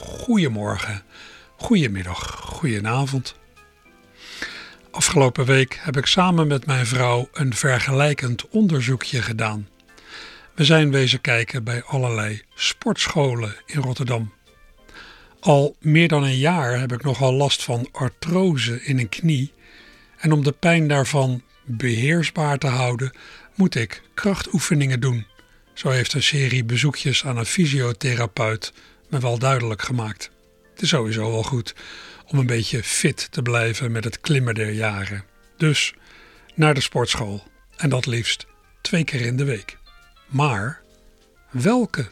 Goedemorgen, goedemiddag, goedenavond. Afgelopen week heb ik samen met mijn vrouw een vergelijkend onderzoekje gedaan. We zijn wezen kijken bij allerlei sportscholen in Rotterdam. Al meer dan een jaar heb ik nogal last van artrose in een knie. En om de pijn daarvan beheersbaar te houden, moet ik krachtoefeningen doen. Zo heeft een serie bezoekjes aan een fysiotherapeut me wel duidelijk gemaakt. Het is sowieso wel goed om een beetje fit te blijven met het klimmen der jaren. Dus naar de sportschool. En dat liefst twee keer in de week. Maar welke?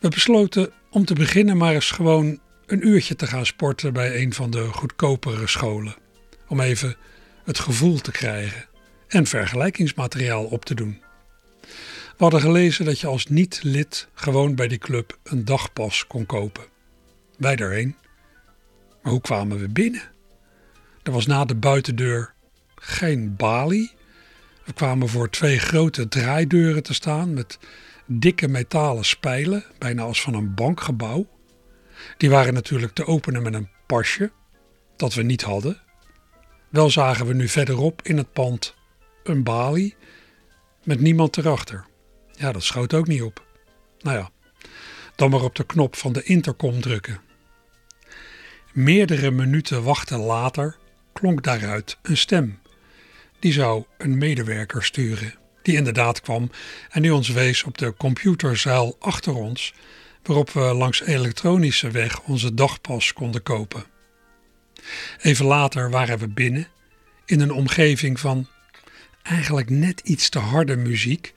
We besloten om te beginnen maar eens gewoon een uurtje te gaan sporten bij een van de goedkopere scholen. Om even het gevoel te krijgen en vergelijkingsmateriaal op te doen. We hadden gelezen dat je als niet-lid gewoon bij die club een dagpas kon kopen. Wij daarheen. Maar hoe kwamen we binnen? Er was na de buitendeur geen balie. We kwamen voor twee grote draaideuren te staan met dikke metalen spijlen, bijna als van een bankgebouw. Die waren natuurlijk te openen met een pasje, dat we niet hadden. Wel zagen we nu verderop in het pand een balie met niemand erachter. Ja, dat schoot ook niet op. Nou ja, dan maar op de knop van de intercom drukken. Meerdere minuten wachten later klonk daaruit een stem. Die zou een medewerker sturen, die inderdaad kwam en die ons wees op de computerzuil achter ons, waarop we langs elektronische weg onze dagpas konden kopen. Even later waren we binnen, in een omgeving van eigenlijk net iets te harde muziek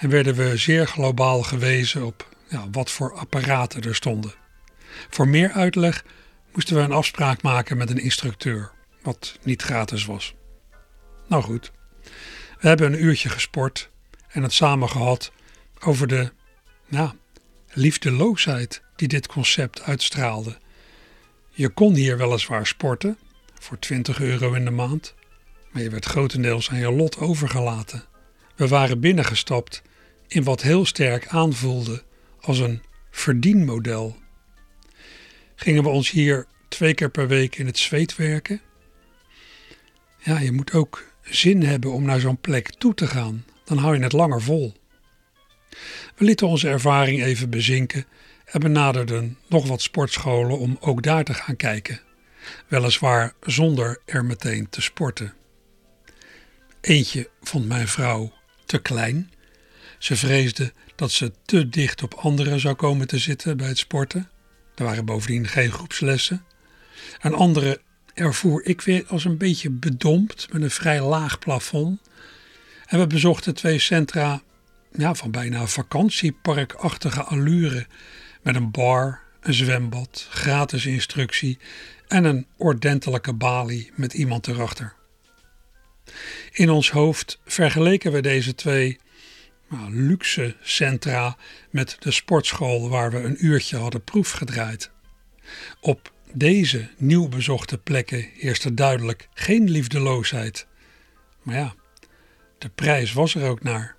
en werden we zeer globaal gewezen op ja, wat voor apparaten er stonden. Voor meer uitleg moesten we een afspraak maken met een instructeur, wat niet gratis was. Nou goed, we hebben een uurtje gesport en het samen gehad over de nou, liefdeloosheid die dit concept uitstraalde. Je kon hier weliswaar sporten voor 20 euro in de maand, maar je werd grotendeels aan je lot overgelaten. We waren binnengestapt in wat heel sterk aanvoelde als een verdienmodel. Gingen we ons hier twee keer per week in het zweet werken? Ja, je moet ook zin hebben om naar zo'n plek toe te gaan, dan hou je het langer vol. We lieten onze ervaring even bezinken en benaderden nog wat sportscholen om ook daar te gaan kijken, weliswaar zonder er meteen te sporten. Eentje vond mijn vrouw te klein ze vreesde dat ze te dicht op anderen zou komen te zitten bij het sporten. Er waren bovendien geen groepslessen. Een andere ervoer ik weer als een beetje bedompt met een vrij laag plafond. En we bezochten twee centra van bijna vakantieparkachtige allure. Met een bar, een zwembad, gratis instructie en een ordentelijke balie met iemand erachter. In ons hoofd vergeleken we deze twee nou, luxe centra met de sportschool waar we een uurtje hadden proefgedraaid. Op deze nieuw bezochte plekken heerste duidelijk geen liefdeloosheid. Maar ja, de prijs was er ook naar.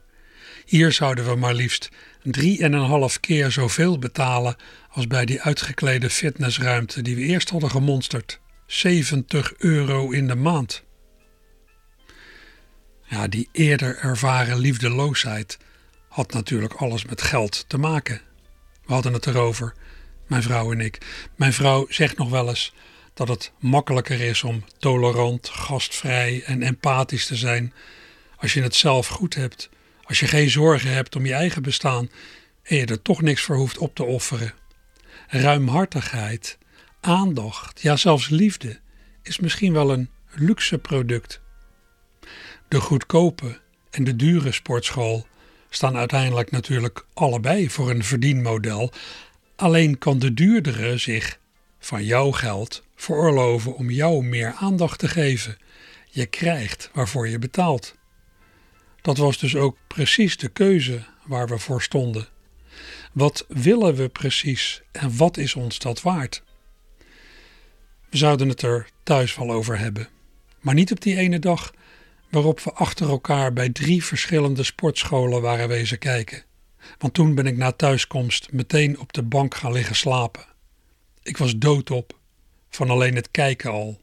Hier zouden we maar liefst drie en een half keer zoveel betalen als bij die uitgeklede fitnessruimte die we eerst hadden gemonsterd. 70 euro in de maand. Ja, die eerder ervaren liefdeloosheid had natuurlijk alles met geld te maken. We hadden het erover, mijn vrouw en ik. Mijn vrouw zegt nog wel eens dat het makkelijker is om tolerant, gastvrij en empathisch te zijn als je het zelf goed hebt, als je geen zorgen hebt om je eigen bestaan en je er toch niks voor hoeft op te offeren. Ruimhartigheid, aandacht, ja zelfs liefde is misschien wel een luxe product. De goedkope en de dure sportschool staan uiteindelijk natuurlijk allebei voor een verdienmodel. Alleen kan de duurdere zich van jouw geld veroorloven om jou meer aandacht te geven. Je krijgt waarvoor je betaalt. Dat was dus ook precies de keuze waar we voor stonden. Wat willen we precies en wat is ons dat waard? We zouden het er thuis wel over hebben, maar niet op die ene dag waarop we achter elkaar bij drie verschillende sportscholen waren wezen kijken. Want toen ben ik na thuiskomst meteen op de bank gaan liggen slapen. Ik was doodop, van alleen het kijken al.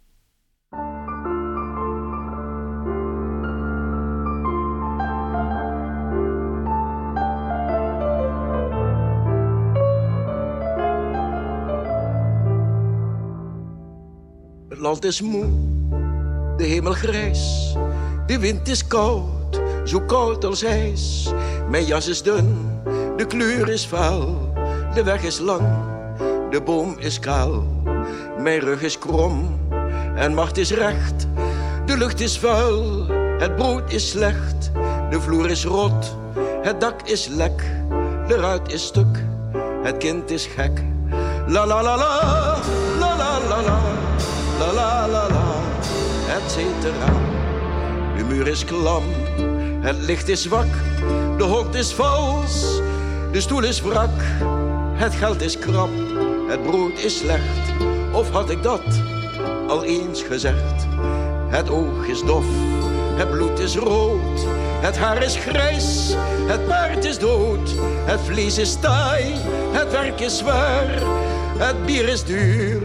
Het land is moe, de hemel grijs, de wind is koud, zo koud als ijs. Mijn jas is dun, de kleur is vuil, de weg is lang, de boom is kaal. Mijn rug is krom en macht is recht. De lucht is vuil, het brood is slecht. De vloer is rot, het dak is lek. De ruit is stuk, het kind is gek. La la la la, la la la la, la la la la, et cetera. De muur is klam, het licht is zwak. De hond is vals, de stoel is wrak. Het geld is krap, het brood is slecht. Of had ik dat al eens gezegd? Het oog is dof, het bloed is rood. Het haar is grijs, het paard is dood. Het vlees is taai, het werk is zwaar. Het bier is duur,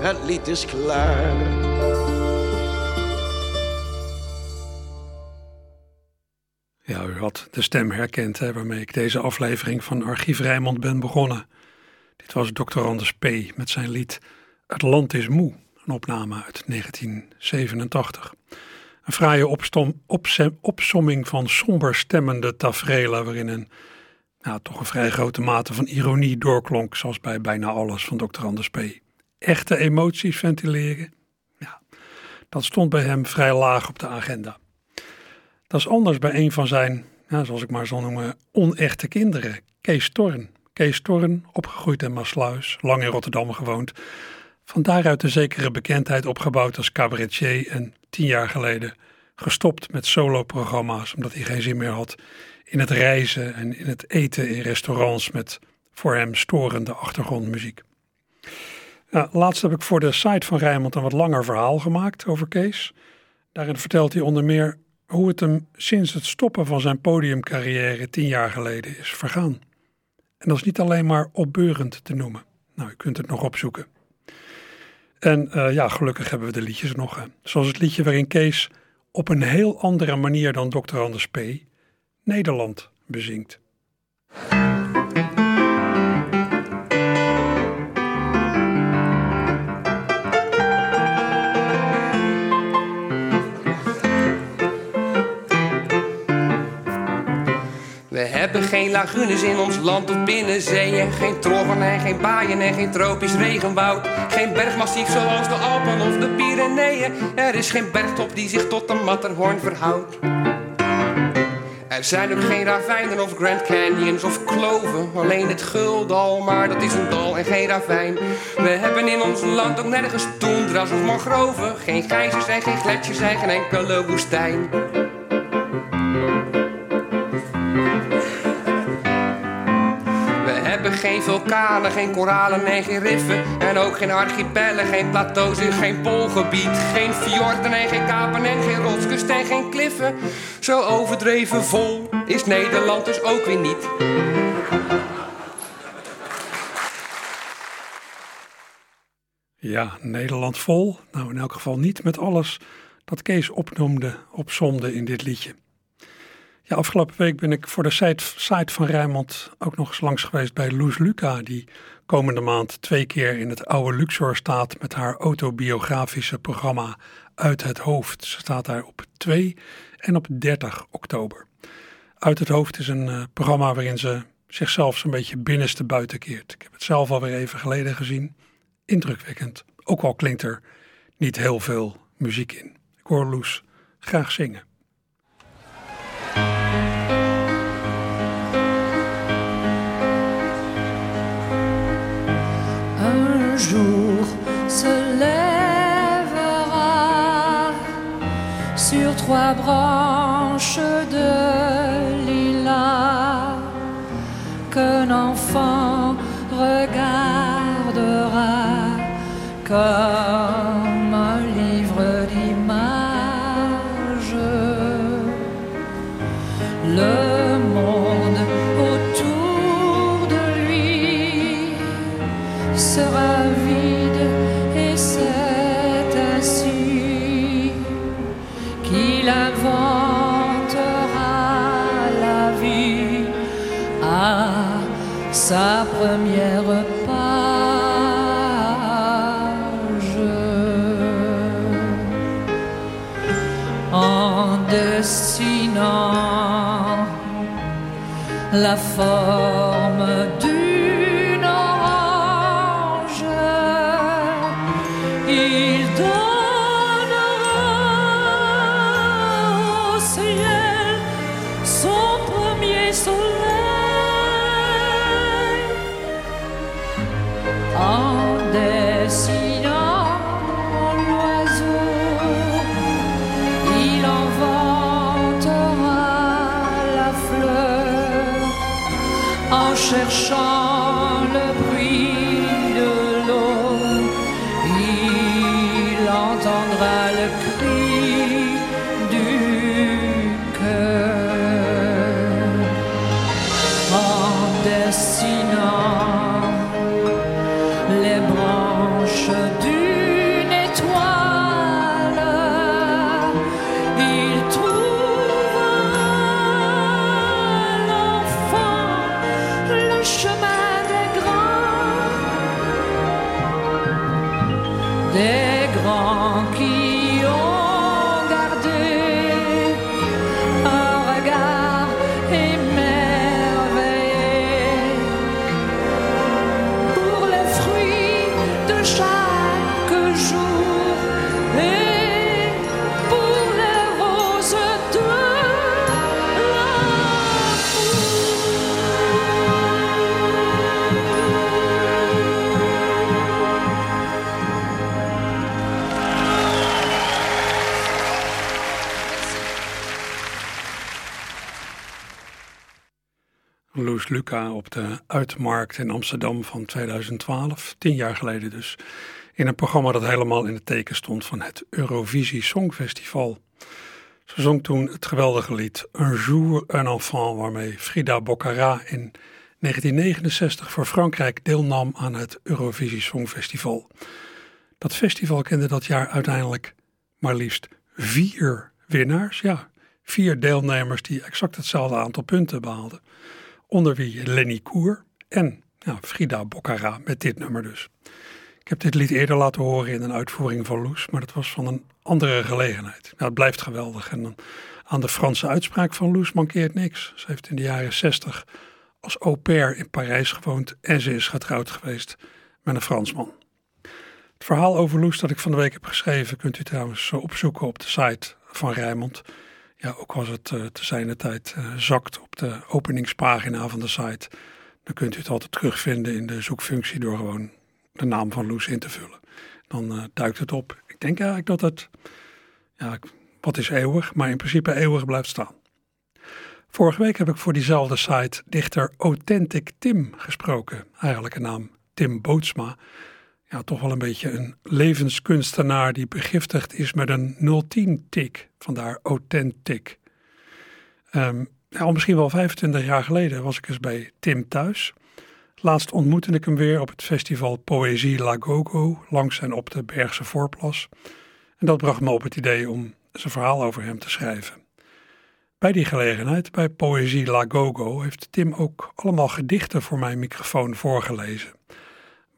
het lied is klaar. De stem herkend hè, waarmee ik deze aflevering van Archief Rijmond ben begonnen. Dit was Dr. Anders P. met zijn lied Het Land is Moe, een opname uit 1987. Een fraaie opsomming van somber stemmende tafereelen waarin een nou, toch een vrij grote mate van ironie doorklonk, zoals bij bijna alles van Dr. Anders P. Echte emoties ventileren, ja, dat stond bij hem vrij laag op de agenda. Dat is anders bij een van zijn, ja, zoals ik maar zal noemen, onechte kinderen, Kees Torn. Kees Torn, opgegroeid in Maasluis, lang in Rotterdam gewoond. Van daaruit een zekere bekendheid opgebouwd als cabaretier en tien jaar geleden gestopt met soloprogramma's omdat hij geen zin meer had in het reizen en in het eten in restaurants met voor hem storende achtergrondmuziek. Nou, laatst heb ik voor de site van Rijmond een wat langer verhaal gemaakt over Kees. Daarin vertelt hij onder meer hoe het hem sinds het stoppen van zijn podiumcarrière tien jaar geleden is vergaan. En dat is niet alleen maar opbeurend te noemen. Nou, u kunt het nog opzoeken. En uh, ja, gelukkig hebben we de liedjes nog. Zoals het liedje waarin Kees op een heel andere manier dan Dr. Anders P. Nederland bezingt. We hebben geen lagunes in ons land of binnenzeeën. Geen troggen en geen baaien en geen tropisch regenwoud. Geen bergmassief zoals de Alpen of de Pyreneeën. Er is geen bergtop die zich tot de Matterhorn verhoudt. Er zijn ook geen ravijnen of Grand Canyons of kloven. Alleen het guldal, maar dat is een dal en geen ravijn. We hebben in ons land ook nergens toendras of mangroven. Geen geizers en geen gletsjers en geen enkele woestijn. Geen vulkanen, geen koralen en geen riffen. En ook geen archipellen, geen plateaus en geen poolgebied. Geen fjorden en geen kapen en geen rotskust en geen kliffen. Zo overdreven vol is Nederland dus ook weer niet. Ja, Nederland vol. Nou, in elk geval niet met alles dat Kees opnoemde, opzomde in dit liedje. Afgelopen week ben ik voor de site, van Rijnmond ook nog eens langs geweest bij Loes Luca, die komende maand twee keer in het oude Luxor staat met haar autobiografische programma Uit het Hoofd. Ze staat daar op 2 en op 30 oktober. Uit het Hoofd is een uh, programma waarin ze zichzelf zo'n beetje binnenste buiten keert. Ik heb het zelf alweer even geleden gezien. Indrukwekkend. Ook al klinkt er niet heel veel muziek in. Ik hoor Loes graag zingen. se lèvera sur trois branches de lilas qu'un enfant regardera comme la forme Loes Luca op de Uitmarkt in Amsterdam van 2012, tien jaar geleden dus. In een programma dat helemaal in het teken stond van het Eurovisie Songfestival. Ze zong toen het geweldige lied Un jour un enfant, waarmee Frida Boccara in 1969 voor Frankrijk deelnam aan het Eurovisie Songfestival. Dat festival kende dat jaar uiteindelijk maar liefst vier winnaars. Ja, vier deelnemers die exact hetzelfde aantal punten behaalden. Onder wie Lenny Koer en ja, Frida Boccara met dit nummer dus. Ik heb dit lied eerder laten horen in een uitvoering van Loes, maar dat was van een andere gelegenheid. Nou, het blijft geweldig en dan aan de Franse uitspraak van Loes mankeert niks. Ze heeft in de jaren 60 als au pair in Parijs gewoond en ze is getrouwd geweest met een Fransman. Het verhaal over Loes dat ik van de week heb geschreven kunt u trouwens zo opzoeken op de site van Rijmond. Ja, ook was het uh, te zijner tijd uh, zakt op de openingspagina van de site. Dan kunt u het altijd terugvinden in de zoekfunctie door gewoon de naam van Loes in te vullen. Dan uh, duikt het op. Ik denk eigenlijk dat het, ja, wat is eeuwig, maar in principe eeuwig blijft staan. Vorige week heb ik voor diezelfde site dichter Authentic Tim gesproken. Eigenlijk naam Tim Bootsma. Ja, toch wel een beetje een levenskunstenaar die begiftigd is met een 010-tik. Vandaar Authentic. Um, nou, misschien wel 25 jaar geleden was ik eens bij Tim thuis. Laatst ontmoette ik hem weer op het festival Poëzie La Gogo langs en op de Bergse Voorplas. En dat bracht me op het idee om zijn verhaal over hem te schrijven. Bij die gelegenheid, bij Poëzie La Gogo, heeft Tim ook allemaal gedichten voor mijn microfoon voorgelezen.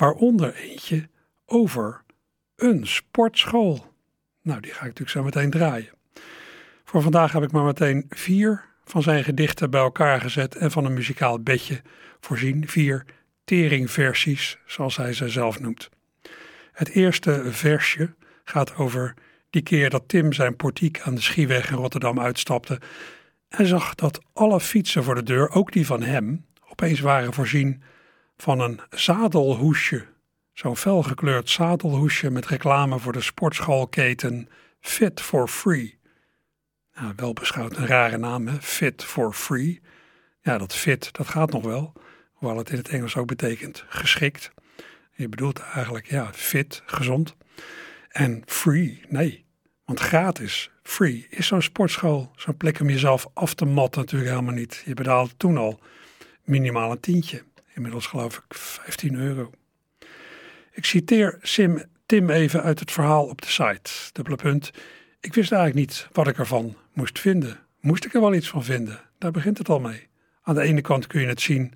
Waaronder eentje over een sportschool. Nou, die ga ik natuurlijk zo meteen draaien. Voor vandaag heb ik maar meteen vier van zijn gedichten bij elkaar gezet en van een muzikaal bedje voorzien. Vier teringversies, zoals hij ze zelf noemt. Het eerste versje gaat over die keer dat Tim zijn portiek aan de Schieweg in Rotterdam uitstapte en zag dat alle fietsen voor de deur, ook die van hem, opeens waren voorzien van een zadelhoesje. Zo'n felgekleurd zadelhoesje met reclame voor de sportschoolketen Fit for Free. Ja, wel beschouwd een rare naam, hè? Fit for Free. Ja, dat fit, dat gaat nog wel. Hoewel het in het Engels ook betekent geschikt. Je bedoelt eigenlijk, ja, fit, gezond. En free, nee. Want gratis, free, is zo'n sportschool, zo'n plek om jezelf af te matten natuurlijk helemaal niet. Je betaalde toen al minimaal een tientje. Inmiddels geloof ik 15 euro. Ik citeer Sim, Tim even uit het verhaal op de site. Dubbele punt. Ik wist eigenlijk niet wat ik ervan moest vinden. Moest ik er wel iets van vinden? Daar begint het al mee. Aan de ene kant kun je het zien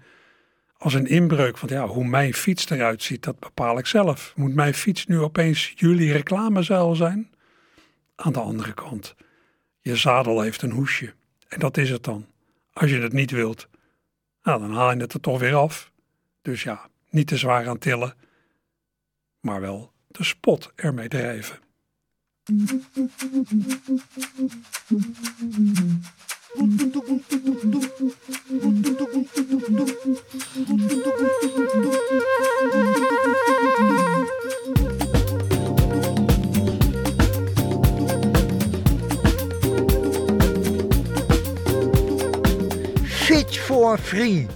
als een inbreuk. Want ja, hoe mijn fiets eruit ziet, dat bepaal ik zelf. Moet mijn fiets nu opeens jullie reclamezuil zijn? Aan de andere kant, je zadel heeft een hoesje. En dat is het dan. Als je het niet wilt, nou, dan haal je het er toch weer af. Dus ja, niet te zwaar aan tillen, maar wel de spot ermee drijven. For free.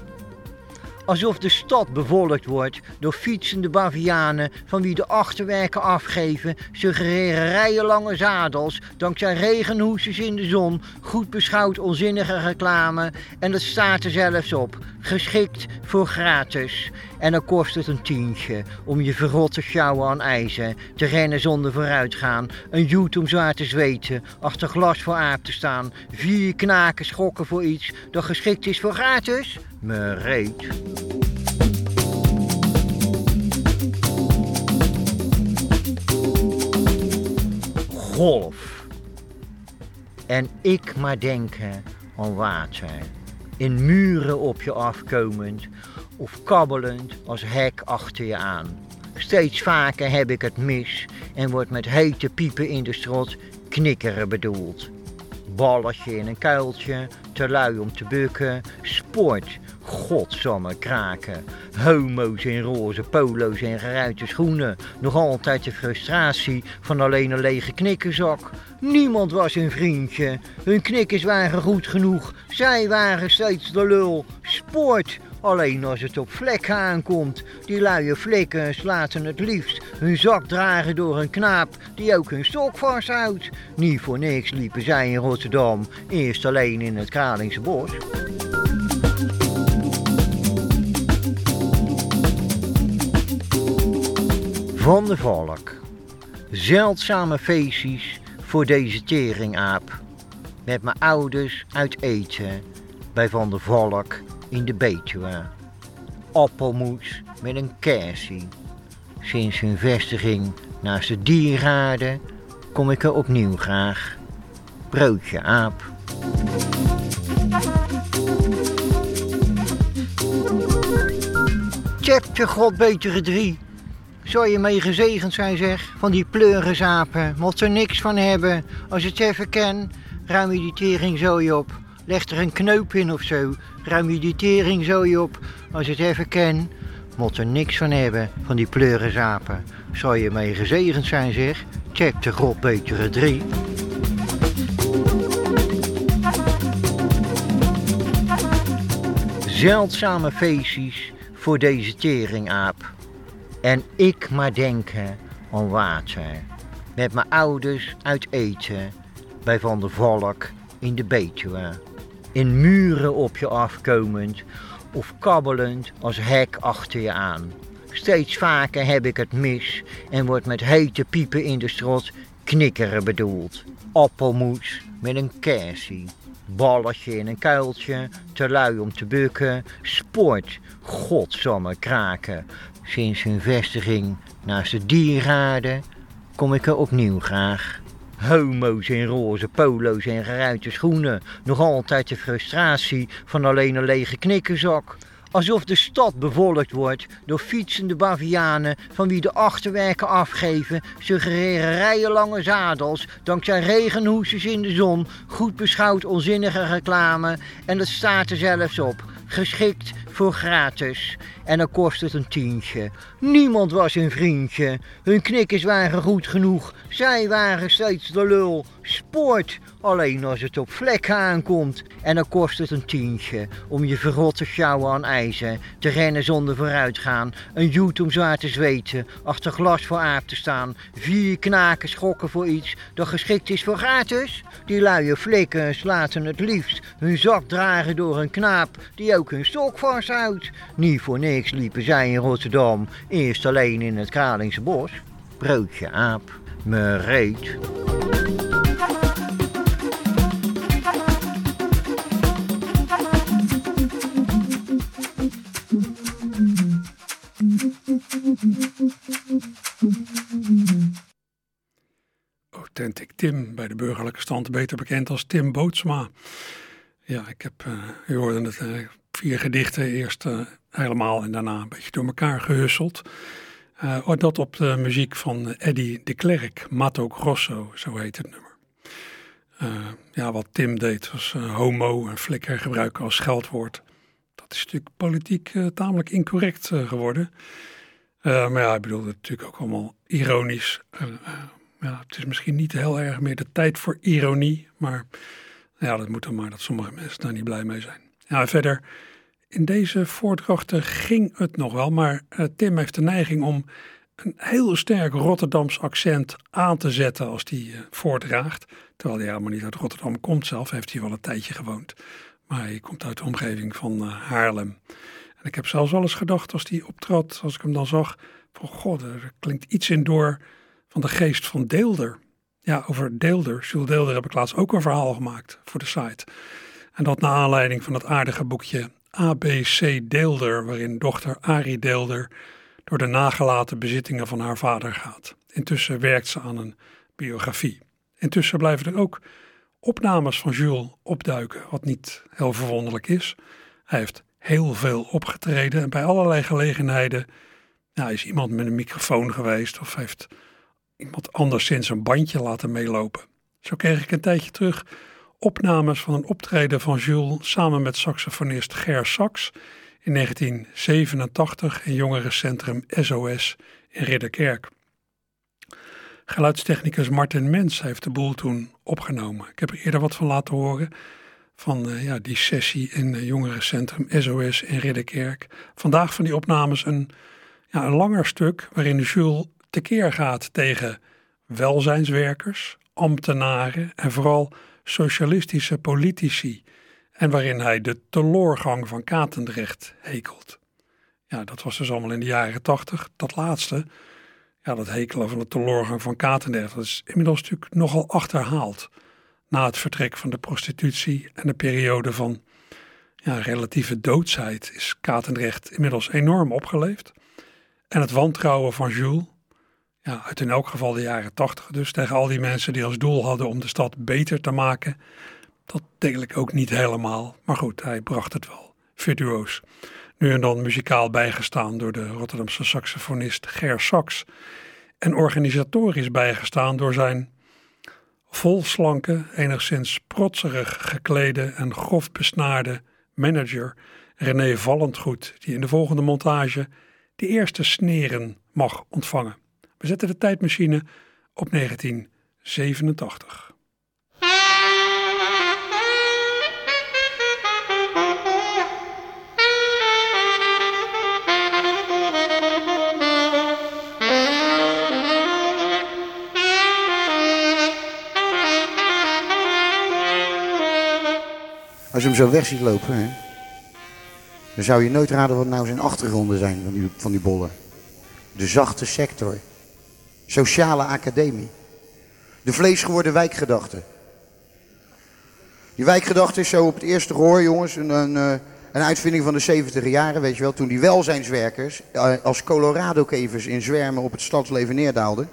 Alsof de stad bevolkt wordt door fietsende bavianen van wie de achterwerken afgeven, suggereren rijenlange zadels, dankzij regenhoesjes in de zon, goed beschouwd onzinnige reclame en het staat er zelfs op, geschikt voor gratis. En dan kost het een tientje om je verrot te sjouwen aan ijzer, te rennen zonder vooruitgaan, een joet om zwaar te zweten, achter glas voor aap te staan, vier knaken schokken voor iets dat geschikt is voor gratis? Me reet. Golf. En ik maar denken aan water. In muren op je afkomend of kabbelend als hek achter je aan. Steeds vaker heb ik het mis en wordt met hete piepen in de strot knikkeren bedoeld. Balletje in een kuiltje, te lui om te bukken, sport, godsamme kraken. Homo's in roze polo's en geruite schoenen. Nog altijd de frustratie van alleen een lege knikkerzak. Niemand was een vriendje. Hun knikkers waren goed genoeg. Zij waren steeds de lul. Sport, Alleen als het op vlekken aankomt. Die luie flikkers laten het liefst hun zak dragen door een knaap die ook hun stok vasthoudt. Niet voor niks liepen zij in Rotterdam eerst alleen in het Kralingse bos. Van de Valk. Zeldzame feestjes voor deze teringaap. Met mijn ouders uit eten bij Van der Valk in de Betuwe. Appelmoes met een kersie. Sinds hun vestiging naast de diergaarden kom ik er opnieuw graag. Broodje aap. Tjepje godbetere drie. Zou je mee gezegend zijn zeg, van die pleurenzapen. Mocht er niks van hebben. Als het even ken, ruim je die tering zo op. Leg er een knoop in of zo. Ruim je die tering zo op. Als het even ken, moet er niks van hebben van die pleurenzapen. Zou je mee gezegend zijn zeg. Check de godbetere drie. Zeldzame feestjes voor deze teringaap. En ik maar denken aan water. Met mijn ouders uit eten bij Van der Valk in de Betuwe. In muren op je afkomend of kabbelend als hek achter je aan. Steeds vaker heb ik het mis en wordt met hete piepen in de strot knikkeren bedoeld. Appelmoes met een kersie. Balletje in een kuiltje, te lui om te bukken. Sport, godsamme kraken. Sinds hun vestiging naast de diergaarden kom ik er opnieuw graag. Homo's in roze polo's en geruite schoenen. Nog altijd de frustratie van alleen een lege knikkerzak. Alsof de stad bevolkt wordt door fietsende bavianen van wie de achterwerken afgeven, suggereren rijenlange zadels, dankzij regenhoesjes in de zon, goed beschouwd onzinnige reclame en het staat er zelfs op, geschikt voor gratis. En dan kost het een tientje. Niemand was een vriendje. Hun knikkers waren goed genoeg. Zij waren steeds de lul. Sport, alleen als het op vlek aankomt. En dan kost het een tientje om je verrotte sjouwen aan ijzer. Te rennen zonder vooruitgaan. Een joet om zwaar te zweten. Achter glas voor aap te staan. Vier knaken schokken voor iets dat geschikt is voor gratis. Die luie flikken laten het liefst hun zak dragen door een knaap die ook hun stok vasthoudt. Niet voor niks liepen zij in Rotterdam eerst alleen in het Kralingse bos. Broodje aap, me reet. Authentic Tim, bij de burgerlijke stand beter bekend als Tim Bootsma. Ja, ik heb, uh, u hoorde het, uh, vier gedichten eerst uh, helemaal en daarna een beetje door elkaar gehusseld. Uh, dat op de muziek van Eddie de Klerk, Mato Grosso, zo heet het nummer. Uh, ja, wat Tim deed was uh, homo en flikker gebruiken als scheldwoord. Dat is natuurlijk politiek tamelijk incorrect geworden. maar ja, ik bedoel het natuurlijk ook allemaal ironisch. ja, het is misschien niet heel erg meer de tijd voor ironie, maar ja, dat moet dan maar dat sommige mensen daar niet blij mee zijn. Ja, verder in deze voordrachten ging het nog wel, maar uh, Tim heeft de neiging om een heel sterk Rotterdams accent aan te zetten als hij uh, voordraagt. Terwijl hij helemaal niet uit Rotterdam komt zelf, heeft hij wel een tijdje gewoond. Maar hij komt uit de omgeving van uh, Haarlem. En ik heb zelfs wel eens gedacht als hij optrad, als ik hem dan zag, van god, er klinkt iets in door van de geest van Deelder. Ja, over Deelder, Jules Deelder heb ik laatst ook een verhaal gemaakt voor de site. En dat naar aanleiding van het aardige boekje ABC Deelder, waarin dochter Ari Deelder door de nagelaten bezittingen van haar vader gaat. Intussen werkt ze aan een biografie. Intussen blijven er ook opnames van Jules opduiken, wat niet heel verwonderlijk is. Hij heeft heel veel opgetreden en bij allerlei gelegenheden nou, is iemand met een microfoon geweest of heeft iemand anderszins een bandje laten meelopen. Zo kreeg ik een tijdje terug opnames van een optreden van Jules samen met saxofonist Ger Sax in 1987 in jongerencentrum SOS in Ridderkerk. Geluidstechnicus Martin Mens heeft de boel toen opgenomen. Ik heb er eerder wat van laten horen van uh, ja, die sessie in uh, jongerencentrum SOS in Ridderkerk. Vandaag van die opnames een, ja, een langer stuk waarin Jules tekeer gaat tegen welzijnswerkers, ambtenaren en vooral socialistische politici en waarin hij de teloorgang van Katendrecht hekelt. Ja, dat was dus allemaal in de jaren tachtig. Dat laatste, ja, dat hekelen van de teloorgang van Katendrecht, dat is inmiddels natuurlijk nogal achterhaald. Na het vertrek van de prostitutie en de periode van ja, relatieve doodsheid is Katendrecht inmiddels enorm opgeleefd. En het wantrouwen van Jules, ja, uit in elk geval de jaren tachtig dus, tegen al die mensen die als doel hadden om de stad beter te maken, dat deel ik ook niet helemaal. Maar goed, hij bracht het wel virtuoos. Nu en dan muzikaal bijgestaan door de Rotterdamse saxofonist Ger Sax. En organisatorisch bijgestaan door zijn volslanke, enigszins protserig geklede en grof besnaarde manager René Vallendgoed, die in de volgende montage de eerste sneren mag ontvangen. We zetten de tijdmachine op 1987. Als je hem zo weg ziet lopen, hè, dan zou je nooit raden wat nou zijn achtergronden zijn van die, van die bollen. De zachte sector. Sociale academie. De vleesgeworden wijkgedachte. Die wijkgedachte is zo op het eerste gehoor, jongens, een, een, eh, een uitvinding van de 70 jaren, weet je wel. Toen die welzijnswerkers eh, als Colorado-kevers in zwermen op het stadsleven neerdaalden.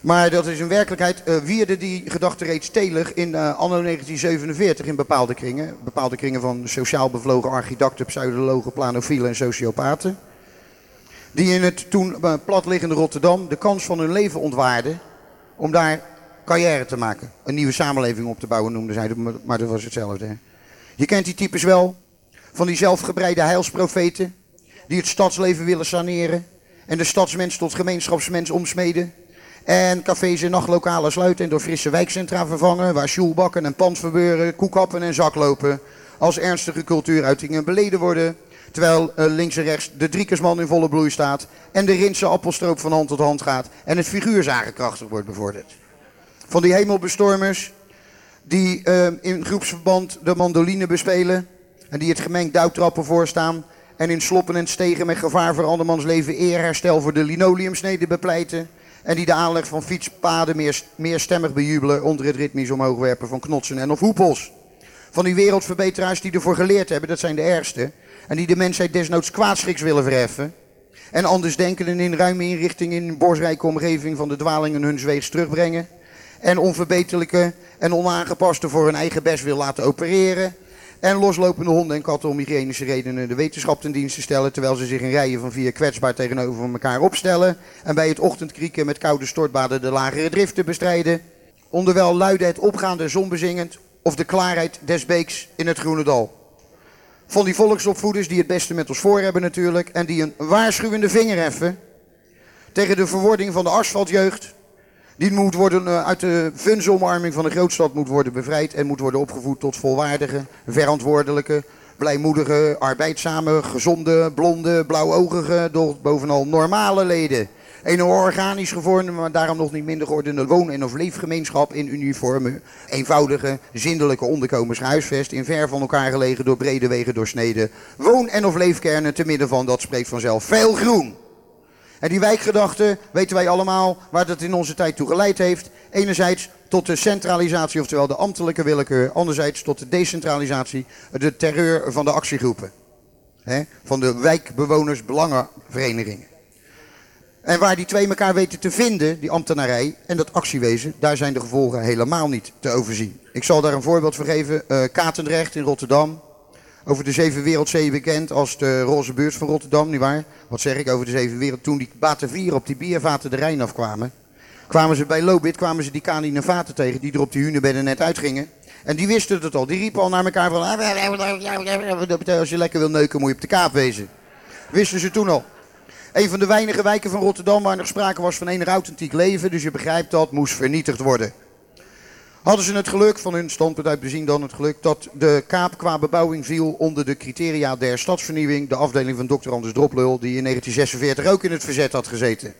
Maar dat is in werkelijkheid, uh, wierde die gedachte reeds telig in anno 1947 in bepaalde kringen. Bepaalde kringen van sociaal bevlogen archidacten, pseudologen, planofielen en sociopaten. Die in het toen uh, platliggende Rotterdam de kans van hun leven ontwaarden om daar carrière te maken. Een nieuwe samenleving op te bouwen noemden zij, maar dat was hetzelfde. Hè. Je kent die types wel. Van die zelfgebreide heilsprofeten die het stadsleven willen saneren en de stadsmens tot gemeenschapsmens omsmeden. En cafés en nachtlokalen sluiten en door frisse wijkcentra vervangen, waar sjoelbakken en pandverbeuren, koekappen en zaklopen als ernstige cultuuruitingen beleden worden. Terwijl uh, links en rechts de driekersman in volle bloei staat en de Rinse appelstroop van hand tot hand gaat en het figuurzagen krachtig wordt bevorderd. Van die hemelbestormers die uh, in groepsverband de mandoline bespelen en die het gemengd duiktrappen voorstaan en in sloppen en stegen met gevaar voor andermans leven eerherstel voor de linoleumsnede bepleiten. En die de aanleg van fietspaden meer, meer stemmig bejubelen onder het ritmisch omhoogwerpen van knotsen en of hoepels. Van die wereldverbeteraars die ervoor geleerd hebben, dat zijn de ergste. En die de mensheid desnoods kwaadschiks willen verheffen. En anders denken en in ruime inrichting in een bosrijke omgeving van de dwalingen hun zweegs terugbrengen. En onverbeterlijke en onaangepaste voor hun eigen best wil laten opereren. En loslopende honden en katten om hygiënische redenen de wetenschap ten dienste stellen. Terwijl ze zich in rijen van vier kwetsbaar tegenover elkaar opstellen. En bij het ochtendkrieken met koude stortbaden de lagere driften bestrijden. Onderwijl luidde het opgaande zonbezingend of de klaarheid des beeks in het Groene Dal. Van die volksopvoeders die het beste met ons voor hebben natuurlijk. En die een waarschuwende vinger heffen tegen de verwording van de asfaltjeugd. Die moet worden eh, uit de funzomarming van de grootstad moet worden bevrijd en moet worden opgevoed tot volwaardige, verantwoordelijke, blijmoedige, arbeidzame, gezonde, blonde, blauwogige, bovenal normale leden. Een organisch gevormde, maar daarom nog niet minder geordende woon- en of leefgemeenschap in uniforme, eenvoudige, zindelijke onderkomens gehuisvest in ver van elkaar gelegen door brede wegen doorsneden woon- en of leefkernen te midden van, dat spreekt vanzelf, veel groen. En die wijkgedachte weten wij allemaal waar dat in onze tijd toe geleid heeft. Enerzijds tot de centralisatie, oftewel de ambtelijke willekeur. Anderzijds tot de decentralisatie, de terreur van de actiegroepen. van de wijkbewonersbelangenverenigingen. En waar die twee elkaar weten te vinden, die ambtenarij en dat actiewezen, daar zijn de gevolgen helemaal niet te overzien. Ik zal daar een voorbeeld voor geven. Uh, Katendrecht in Rotterdam. Over de zeven wereldzeeën bekend als de roze beurs van Rotterdam, nietwaar? Wat zeg ik over de zeven wereld? Toen die Batavieren op die biervaten de Rijn afkwamen, kwamen ze bij Lobit, kwamen ze die kanine vaten tegen die er op die hunebedden net uitgingen. En die wisten het al. Die riepen al naar elkaar van, als je lekker wil neuken moet je op de kaap wezen. Wisten ze toen al. Een van de weinige wijken van Rotterdam waar nog sprake was van enig authentiek leven, dus je begrijpt dat, moest vernietigd worden. Hadden ze het geluk, van hun standpunt uit bezien dan het geluk, dat de kaap qua bebouwing viel onder de criteria der stadsvernieuwing, de afdeling van Dr. Anders Droplul, die in 1946 ook in het verzet had gezeten.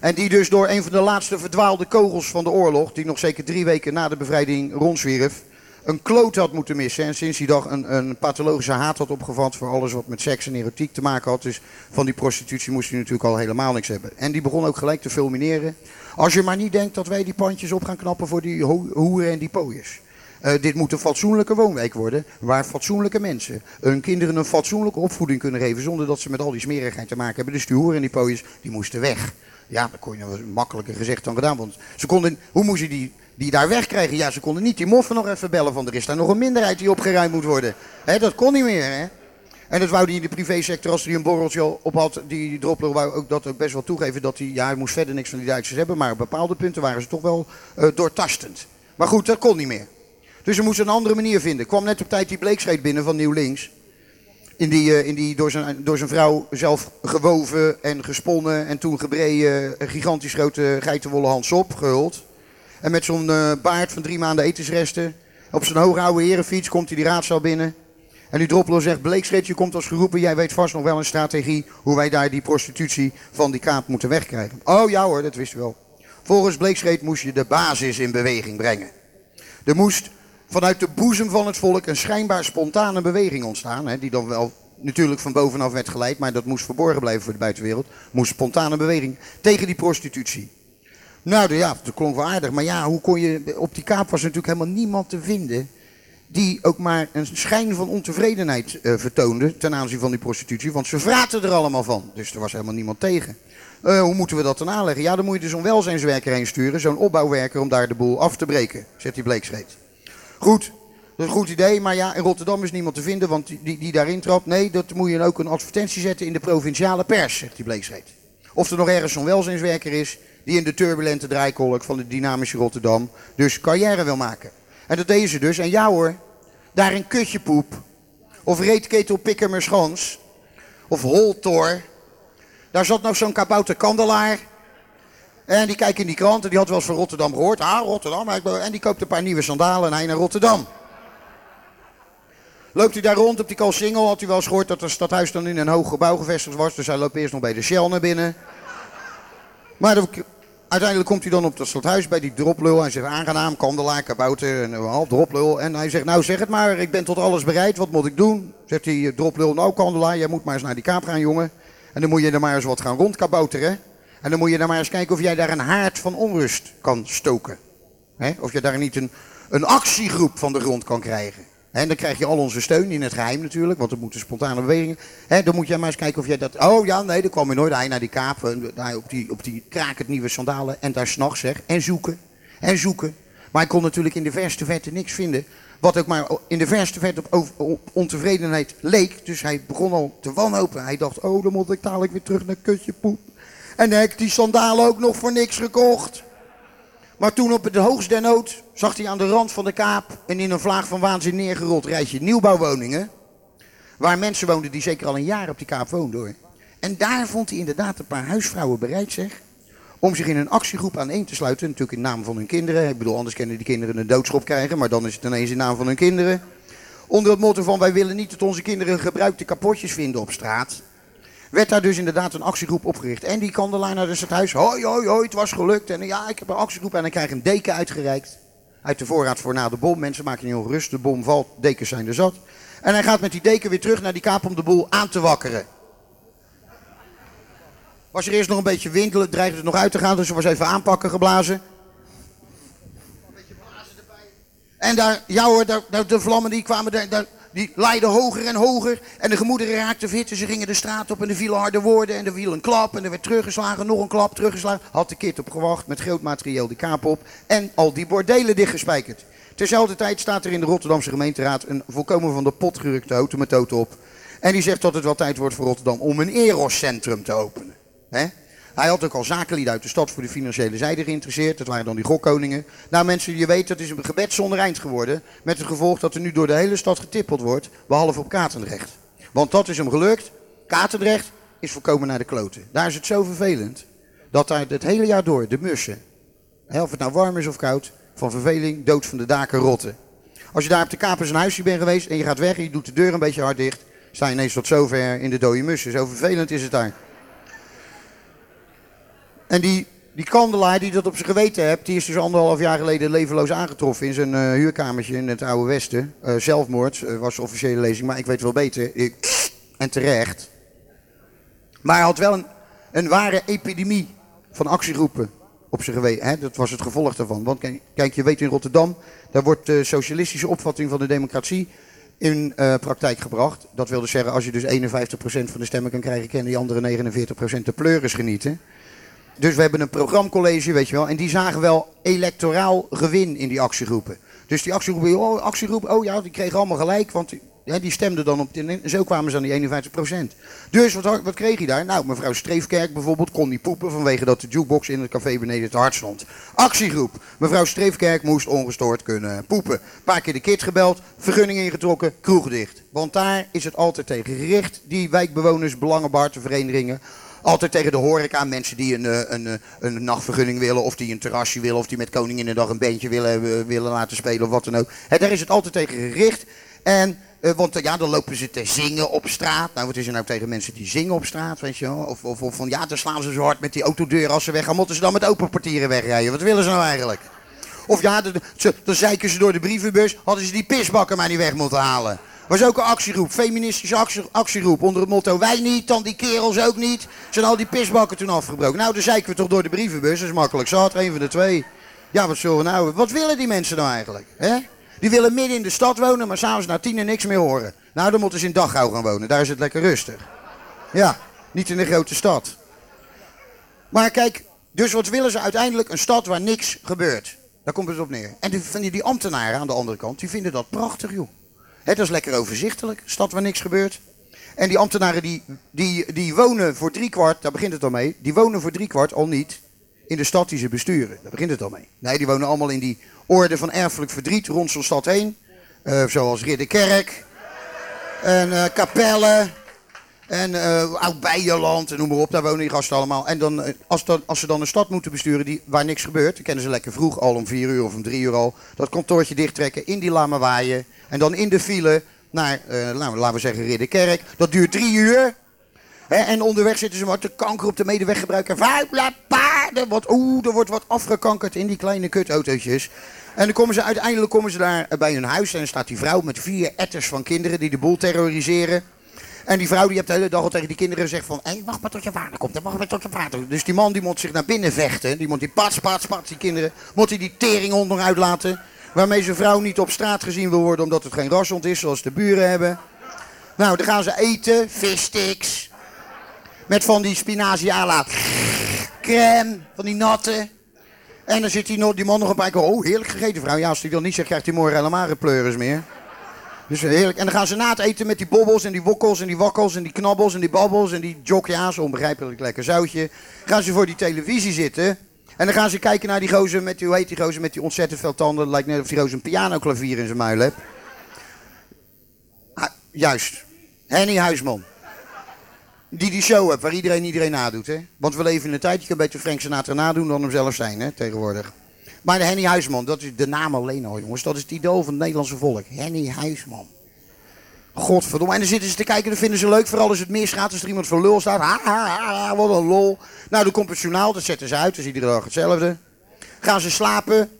En die dus door een van de laatste verdwaalde kogels van de oorlog, die nog zeker drie weken na de bevrijding rondzwierf, een kloot had moeten missen. En sinds die dag een, een pathologische haat had opgevat voor alles wat met seks en erotiek te maken had. Dus van die prostitutie moest hij natuurlijk al helemaal niks hebben. En die begon ook gelijk te fulmineren. Als je maar niet denkt dat wij die pandjes op gaan knappen voor die hoeren en die pooiers. Uh, dit moet een fatsoenlijke woonwijk worden, waar fatsoenlijke mensen hun kinderen een fatsoenlijke opvoeding kunnen geven, zonder dat ze met al die smerigheid te maken hebben. Dus die hoeren en die pooiers, die moesten weg. Ja, dat kon je makkelijker gezegd dan gedaan, want ze konden, hoe moest je die die daar wegkrijgen. Ja, ze konden niet die moffen nog even bellen van er is daar nog een minderheid die opgeruimd moet worden. Dat kon niet meer. Hè? En dat wou hij in de privésector, als hij een borreltje op had, die Droppler wou ook dat ook best wel toegeven dat hij, ja, hij moest verder niks van die Duitsers hebben, maar op bepaalde punten waren ze toch wel uh, doortastend. Maar goed, dat kon niet meer. Dus ze moesten een andere manier vinden. Kwam net op tijd die bleekscheet binnen van Nieuw Links. In die, uh, in die door, zijn, door zijn vrouw zelf gewoven en gesponnen en toen gebreien gigantisch grote geitenwolle handsop gehuld. En met zo'n uh, baard van drie maanden etensresten. Op zijn hoge oude herenfiets komt hij die raadzaal binnen. En die Droppelo zegt, Bleekschreetje komt als geroepen. Jij weet vast nog wel een strategie hoe wij daar die prostitutie van die kaap moeten wegkrijgen. Oh ja hoor, dat wist u wel. Volgens Bleekschreet moest je de basis in beweging brengen. Er moest vanuit de boezem van het volk een schijnbaar spontane beweging ontstaan. Hè, die dan wel natuurlijk van bovenaf werd geleid, maar dat moest verborgen blijven voor de buitenwereld. Moest spontane beweging tegen die prostitutie. Nou ja, dat klonk wel aardig. Maar ja, hoe kon je. Op die kaap was natuurlijk helemaal niemand te vinden. die ook maar een schijn van ontevredenheid uh, vertoonde. ten aanzien van die prostitutie. Want ze vraten er allemaal van. Dus er was helemaal niemand tegen. Uh, hoe moeten we dat dan aanleggen? Ja, dan moet je dus zo'n welzijnswerker heen sturen. Zo'n opbouwwerker om daar de boel af te breken. Zegt die bleekschreet. Goed, dat is een goed idee. Maar ja, in Rotterdam is niemand te vinden. Want die, die, daarin trapt. Nee, dat moet je ook een advertentie zetten in de provinciale pers. Zegt die bleekschreet. Of er nog ergens zo'n welzijnswerker is die in de turbulente draaikolk van de dynamische Rotterdam dus carrière wil maken. En dat deden ze dus. En ja hoor, daar een kutje poep Of Reetketel Pikkermerschans. Of Holtor. Daar zat nog zo'n kabouter kandelaar. En die kijkt in die krant en die had wel eens van Rotterdam gehoord. Ah, Rotterdam. En die koopt een paar nieuwe sandalen en hij naar Rotterdam. Loopt hij daar rond op die Kalsingel, had hij wel eens gehoord dat het stadhuis dan in een hoog gebouw gevestigd was. Dus hij loopt eerst nog bij de Shell naar binnen. Maar de, uiteindelijk komt hij dan op dat stadhuis bij die droplul. Hij zegt aangenaam, kandelaar, kabouter en een half droplul. En hij zegt nou zeg het maar, ik ben tot alles bereid, wat moet ik doen? Zegt die droplul, nou kandelaar, jij moet maar eens naar die kaap gaan jongen. En dan moet je er maar eens wat gaan rondkabouteren. En dan moet je dan maar eens kijken of jij daar een haard van onrust kan stoken. Of je daar niet een, een actiegroep van de grond kan krijgen. En dan krijg je al onze steun in het geheim natuurlijk, want er moeten spontane bewegingen. Dan moet jij maar eens kijken of jij dat. Oh ja, nee, dan kwam je nooit. Hij naar die kaap, daar op die, op die krakend nieuwe sandalen. En daar s'nachts zeg. En zoeken. En zoeken. Maar hij kon natuurlijk in de verste verte niks vinden. Wat ook maar in de verste verte op, op ontevredenheid leek. Dus hij begon al te wanhopen. Hij dacht, oh, dan moet ik dadelijk weer terug naar kutje poep. En dan heb ik die sandalen ook nog voor niks gekocht. Maar toen op de hoogst der nood zag hij aan de rand van de kaap en in een vlaag van waanzin neergerold rijtje nieuwbouwwoningen. Waar mensen woonden die zeker al een jaar op die kaap woonden hoor. En daar vond hij inderdaad een paar huisvrouwen bereid zeg. Om zich in een actiegroep aan één te sluiten. Natuurlijk in naam van hun kinderen. Ik bedoel, anders kunnen die kinderen een doodschop krijgen. Maar dan is het ineens in naam van hun kinderen. Onder het motto van wij willen niet dat onze kinderen gebruikte kapotjes vinden op straat werd daar dus inderdaad een actiegroep opgericht. En die kandelaar naar het huis. Hoi, hoi, hoi, het was gelukt. En ja, ik heb een actiegroep. En dan krijg ik een deken uitgereikt. Uit de voorraad voor na de bom. Mensen maken niet ongerust. De bom valt, dekens zijn er zat. En hij gaat met die deken weer terug naar die kaap om de boel aan te wakkeren. Was er eerst nog een beetje windelen, dreigde het nog uit te gaan, dus er was even aanpakken geblazen. Een beetje blazen erbij. En daar, ja hoor, daar, de vlammen die kwamen, daar, die leidden hoger en hoger. En de gemoederen raakten fit. Ze gingen de straat op en er vielen harde woorden. En er viel een klap en er werd teruggeslagen. Nog een klap, teruggeslagen. Had de kit op gewacht met groot materieel die kaap op. En al die bordelen dichtgespijkerd. Terzelfde tijd staat er in de Rotterdamse gemeenteraad een volkomen van de pot gerukte automethode op. En die zegt dat het wel tijd wordt voor Rotterdam om een Eros-centrum te openen. He? Hij had ook al zakenlieden uit de stad voor de financiële zijde geïnteresseerd. Dat waren dan die gokkoningen. Nou mensen, je weet, dat is een gebed zonder eind geworden. Met het gevolg dat er nu door de hele stad getippeld wordt. Behalve op Katendrecht. Want dat is hem gelukt. Katendrecht is volkomen naar de kloten. Daar is het zo vervelend. Dat daar het hele jaar door de mussen. Of het nou warm is of koud. Van verveling, dood van de daken rotten. Als je daar op de kapers een huisje bent geweest en je gaat weg en je doet de deur een beetje hard dicht. Sta je ineens tot zover in de dode mussen. Zo vervelend is het daar. En die, die kandelaar die dat op zijn geweten hebt, die is dus anderhalf jaar geleden levenloos aangetroffen in zijn uh, huurkamertje in het Oude Westen. Uh, zelfmoord uh, was de officiële lezing, maar ik weet wel beter. En terecht. Maar hij had wel een, een ware epidemie van actiegroepen op zijn geweten. Hè? Dat was het gevolg daarvan. Want kijk, je weet in Rotterdam, daar wordt de socialistische opvatting van de democratie in praktijk gebracht. Dat wil dus zeggen, als je dus 51% van de stemmen kan krijgen, kunnen die andere 49% de pleuris genieten. Dus we hebben een programcollege, weet je wel. En die zagen wel electoraal gewin in die actiegroepen. Dus die actiegroepen, oh, actiegroep, oh ja, die kregen allemaal gelijk. Want die, stemden dan op. En zo kwamen ze aan die 51 procent. Dus wat, wat kreeg hij daar? Nou, mevrouw Streefkerk bijvoorbeeld kon niet poepen vanwege dat de jukebox in het café beneden te hard stond. Actiegroep. Mevrouw Streefkerk moest ongestoord kunnen poepen. Een paar keer de kit gebeld, vergunning ingetrokken, kroeg dicht. Want daar is het altijd tegen gericht. Die wijkbewoners, belangenbartenverenigingen altijd tegen de horeca, mensen die een, eh, een, eh, een, nachtvergunning willen, of die een terrasje willen, of die met Koningin de Dag een beentje willen, eh, willen laten spelen, of wat dan ook. He, daar is het altijd tegen gericht. En, want ja, dan lopen ze te zingen op straat. Nou, wat is er nou tegen mensen die zingen op straat, weet je wel? Of, of, of van, ja, dan slaan ze zo hard met die autodeur als ze weggaan. Moeten ze dan met open portieren wegrijden? Wat willen ze nou eigenlijk? Of ja, dan zeiken ze door de brievenbus. Hadden ze die pisbakken maar niet weg moeten halen. Was ook een actiegroep, feministische actie, actiegroep. Onder het motto: wij niet, dan die kerels ook niet. Zijn al die pisbakken toen afgebroken. Nou, dan zeiken we toch door de brievenbus. Dat is makkelijk zat, een van de twee. Ja, wat zullen we nou. Wat willen die mensen nou eigenlijk? Hè? Die willen midden in de stad wonen, maar s'avonds na tien en niks meer horen. Nou, dan moeten ze in Dachau gaan wonen. Daar is het lekker rustig. Ja, niet in de grote stad. Maar kijk, dus wat willen ze uiteindelijk? Een stad waar niks gebeurt. Daar komt het op neer. En die, die ambtenaren aan de andere kant, die vinden dat prachtig, joh. Het is lekker overzichtelijk, stad waar niks gebeurt. En die ambtenaren die, die, die wonen voor driekwart, daar begint het al mee, die wonen voor driekwart al niet in de stad die ze besturen. Daar begint het al mee. Nee, die wonen allemaal in die orde van erfelijk verdriet rond zo'n stad heen. Uh, zoals Ridderkerk. En uh, Capelle. En uh, Oud-Beijerland en noem maar op, daar wonen die gasten allemaal. En dan, als, dan, als ze dan een stad moeten besturen die, waar niks gebeurt, dan kennen ze lekker vroeg, al om vier uur of om drie uur al, dat kantoortje dichttrekken, in die lama waaien. En dan in de file naar, uh, laten we zeggen, Ridderkerk. Dat duurt drie uur. en onderweg zitten ze maar te kanker op de medeweggebruiker. Vuile paarden. Wat, oeh, er wordt wat afgekankerd in die kleine kutautootjes. En dan komen ze uiteindelijk komen ze daar bij hun huis. En dan staat die vrouw met vier etters van kinderen die de boel terroriseren. En die vrouw die hebt de hele dag al tegen die kinderen gezegd van... Hé, wacht maar tot je vader komt, wacht maar tot je vader Dus die man die moet zich naar binnen vechten. Die moet die pats, pats, pats, die kinderen... Moet hij die teringhond nog uitlaten. Waarmee zijn vrouw niet op straat gezien wil worden omdat het geen rashond is zoals de buren hebben. Nou, dan gaan ze eten, vissticks. Met van die spinazie à crème, van die natte. En dan zit die, die man nog een paar keer, oh heerlijk gegeten vrouw. Ja, als hij dan niet zegt, krijgt hij morgen helemaal geen pleuris meer. Dus heerlijk. En dan gaan ze na het eten met die bobbels en die wokkels en die wakkels en die knabbels en die babbels en die jokja's, onbegrijpelijk lekker zoutje. Gaan ze voor die televisie zitten. En dan gaan ze kijken naar die gozer met die, hoe heet die gozer met die ontzettend veel tanden. Het lijkt net of die gozer een pianoklavier in zijn muil heeft. Ah, juist. Henny Huisman. Die die show hebt waar iedereen iedereen nadoet. Hè? Want we leven in een tijd, je kan beter Frank Sinatra nadoen dan hem zelf zijn hè, tegenwoordig. Maar de Henny Huisman, dat is de naam alleen al jongens. Dat is het idool van het Nederlandse volk. Henny Huisman. Godverdomme. En dan zitten ze te kijken, dan vinden ze leuk. Vooral als het misgaat, als er iemand voor lul staat. Ha, ha, ha, wat een lol. Nou, dan komt dat zetten ze uit. Dat is iedere dag hetzelfde. Gaan ze slapen.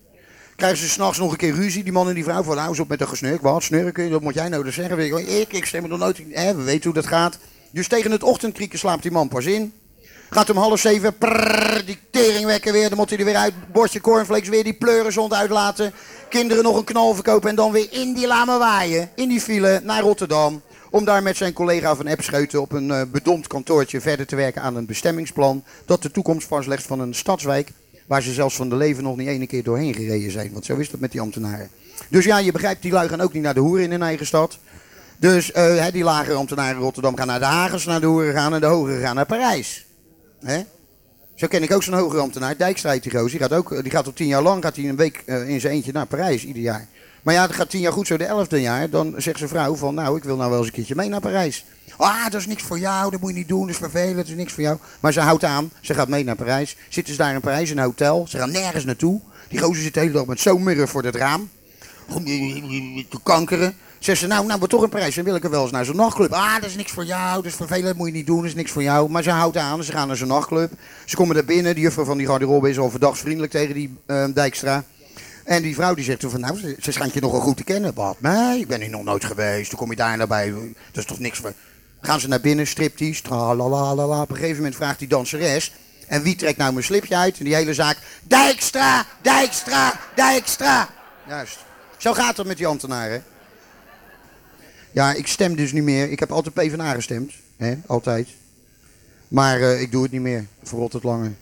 Krijgen ze s'nachts nog een keer ruzie, die man en die vrouw. Van, nou, op met een gesnurk. Wat, snurken? Dat moet jij nou zeggen. Ik, ik stem er nog nooit Hè, we weten hoe dat gaat. Dus tegen het ochtendkrieken slaapt die man pas in. Gaat om half zeven, prrr, die tering wekken weer. Dan moet hij er weer uit, bordje cornflakes, weer die pleurenzond uitlaten. Kinderen nog een knal verkopen en dan weer in die lame waaien. In die file naar Rotterdam. Om daar met zijn collega van Epscheuten op een uh, bedompt kantoortje verder te werken aan een bestemmingsplan. Dat de toekomst vastlegt van een stadswijk. Waar ze zelfs van de leven nog niet ene keer doorheen gereden zijn. Want zo is dat met die ambtenaren. Dus ja, je begrijpt, die lui gaan ook niet naar de hoeren in hun eigen stad. Dus uh, die lagere ambtenaren in Rotterdam gaan naar de Hagens, naar de hoeren gaan. En de hogere gaan naar Parijs. Hè? Zo ken ik ook zo'n hoge ambtenaar, Dijkstrijd die gozer. Die gaat, ook, die gaat op tien jaar lang gaat hij een week uh, in zijn eentje naar Parijs, ieder jaar. Maar ja, dat gaat tien jaar goed, zo de elfde jaar. Dan zegt zijn vrouw van, nou, ik wil nou wel eens een keertje mee naar Parijs. Ah, dat is niks voor jou, dat moet je niet doen, dat is vervelend, dat is niks voor jou. Maar ze houdt aan, ze gaat mee naar Parijs. Zitten ze daar in Parijs in een hotel, ze gaan nergens naartoe. Die gozer zit de hele dag met zo'n murren voor het raam. Om te kankeren. Zegt ze, nou, nou, we toch in Parijs, dan wil ik er wel eens naar zo'n nachtclub. Ah, dat is niks voor jou, dat is vervelend, moet je niet doen, dat is niks voor jou. Maar ze houdt aan, ze gaan naar zo'n nachtclub. Ze komen daar binnen, die juffrouw van die garderobe is al verdachtsvriendelijk tegen die uh, Dijkstra. En die vrouw die zegt toen van, nou, ze, schijnt je nogal goed te kennen. Wat? Nee, ik ben hier nog nooit geweest. Toen kom je daar naar bij. Dat is toch niks voor... Gaan ze naar binnen, striptease, tralalala. Op een gegeven moment vraagt die danseres... En wie trekt nou mijn slipje uit? En die hele zaak... Dijkstra, Dijkstra, Dijkstra. Juist. Zo gaat het met die ambtenaren. Ja, ik stem dus niet meer. Ik heb altijd PvdA gestemd. Hè? Altijd. Maar uh, ik doe het niet meer. Voor het langer.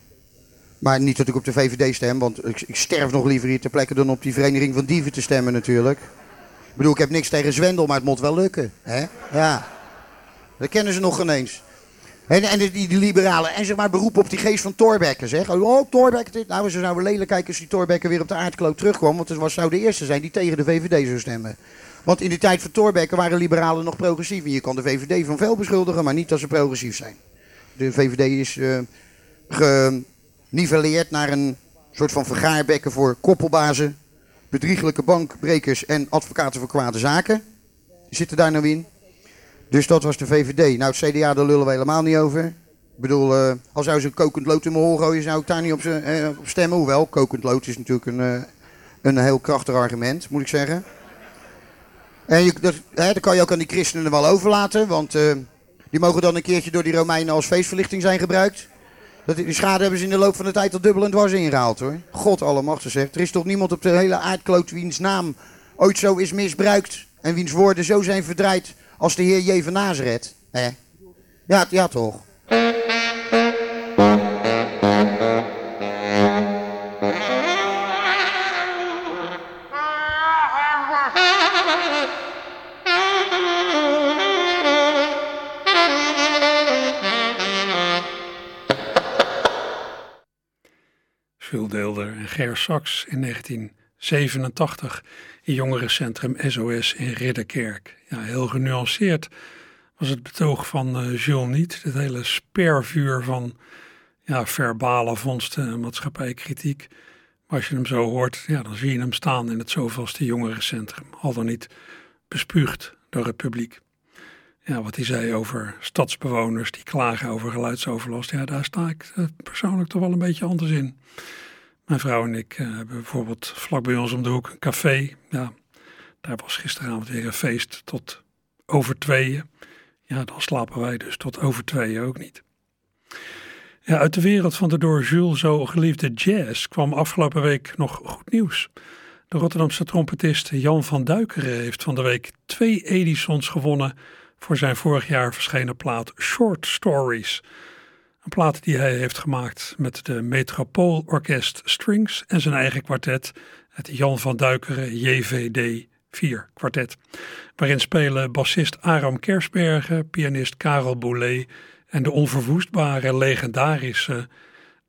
Maar niet dat ik op de VVD stem, want ik, ik, sterf nog liever hier ter plekke dan op die Vereniging van Dieven te stemmen natuurlijk. Ik bedoel, ik heb niks tegen Zwendel, maar het moet wel lukken. Hè? Ja. Dat kennen ze nog geen eens. En, en die, die, liberalen. En zeg maar beroep op die geest van Torbekke. Zeg. Oh, Torbekke. Dit. Nou, ze zouden lelijk kijken als die Torbekke weer op de aardkloot terugkwam. Want het was, zou de eerste zijn die tegen de VVD zou stemmen. Want in de tijd van Torbekke waren liberalen nog progressief. En je kan de VVD van veel beschuldigen, maar niet dat ze progressief zijn. De VVD is uh, geniveleerd naar een soort van vergaarbekken voor koppelbazen, bedriegelijke bankbrekers en advocaten voor kwade zaken. Die zitten daar nou in. Dus dat was de VVD. Nou, het CDA, daar lullen we helemaal niet over. Ik bedoel, uh, als zou ze een kokend lood in mijn hol gooien, zou ik daar niet op, uh, op stemmen. Hoewel, kokend lood is natuurlijk een, een heel krachtig argument, moet ik zeggen. En dat, hè, dat kan je ook aan die christenen wel overlaten, want uh, die mogen dan een keertje door die Romeinen als feestverlichting zijn gebruikt. Dat, die schade hebben ze in de loop van de tijd al dubbel en dwars ingehaald hoor. God allemachtig zegt. Er is toch niemand op de hele aardkloot wiens naam ooit zo is misbruikt en wiens woorden zo zijn verdraaid als de Heer Jeven Nazareth. Hè? Ja, ja toch. Jules Deelder en Ger Sachs in 19 87 in jongerencentrum SOS in Ridderkerk. Ja, heel genuanceerd was het betoog van uh, Jules niet. Het hele spervuur van ja, verbale vondsten en maatschappijkritiek. Maar als je hem zo hoort, ja, dan zie je hem staan in het zoveelste jongerencentrum. Al dan niet bespuugd door het publiek. Ja, wat hij zei over stadsbewoners die klagen over geluidsoverlast. Ja, daar sta ik eh, persoonlijk toch wel een beetje anders in. Mijn vrouw en ik uh, hebben bijvoorbeeld vlak bij ons om de hoek een café. Ja, daar was gisteravond weer een feest tot over tweeën. Ja, dan slapen wij dus tot over tweeën ook niet. Ja, uit de wereld van de door Jules zo geliefde jazz kwam afgelopen week nog goed nieuws. De Rotterdamse trompetist Jan van Duikeren heeft van de week twee Edisons gewonnen voor zijn vorig jaar verschenen plaat Short Stories. Een plaat die hij heeft gemaakt met de Metropool Orkest Strings en zijn eigen kwartet, het Jan van Duikeren JVD 4 kwartet. Waarin spelen bassist Aram Kersbergen, pianist Karel Boulet en de onverwoestbare legendarische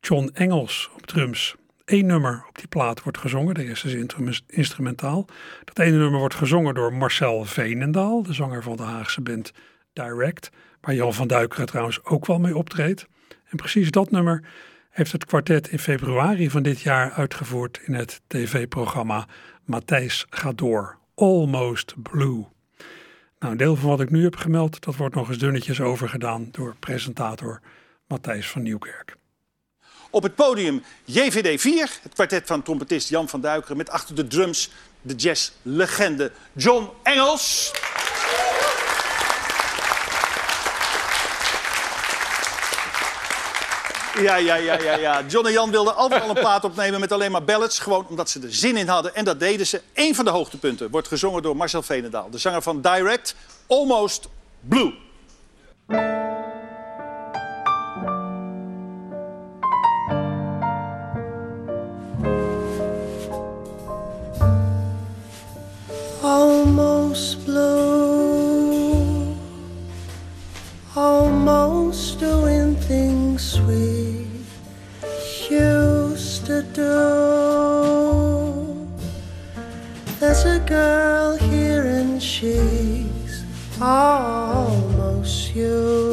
John Engels op drums. Eén nummer op die plaat wordt gezongen, de rest is instrumentaal. Dat ene nummer wordt gezongen door Marcel Veenendaal, de zanger van de Haagse band Direct, waar Jan van Duikeren trouwens ook wel mee optreedt. En precies dat nummer heeft het kwartet in februari van dit jaar uitgevoerd in het tv-programma Matthijs gaat door, Almost Blue. Nou, een deel van wat ik nu heb gemeld, dat wordt nog eens dunnetjes overgedaan door presentator Matthijs van Nieuwkerk. Op het podium JVD 4, het kwartet van trompetist Jan van Duikeren... met achter de drums de jazzlegende John Engels. Ja, ja, ja, ja, ja. John en Jan wilden altijd al een plaat opnemen met alleen maar ballads. Gewoon omdat ze er zin in hadden. En dat deden ze. Eén van de hoogtepunten wordt gezongen door Marcel Veenendaal. De zanger van Direct, Almost Blue. There's a girl here and she's almost you.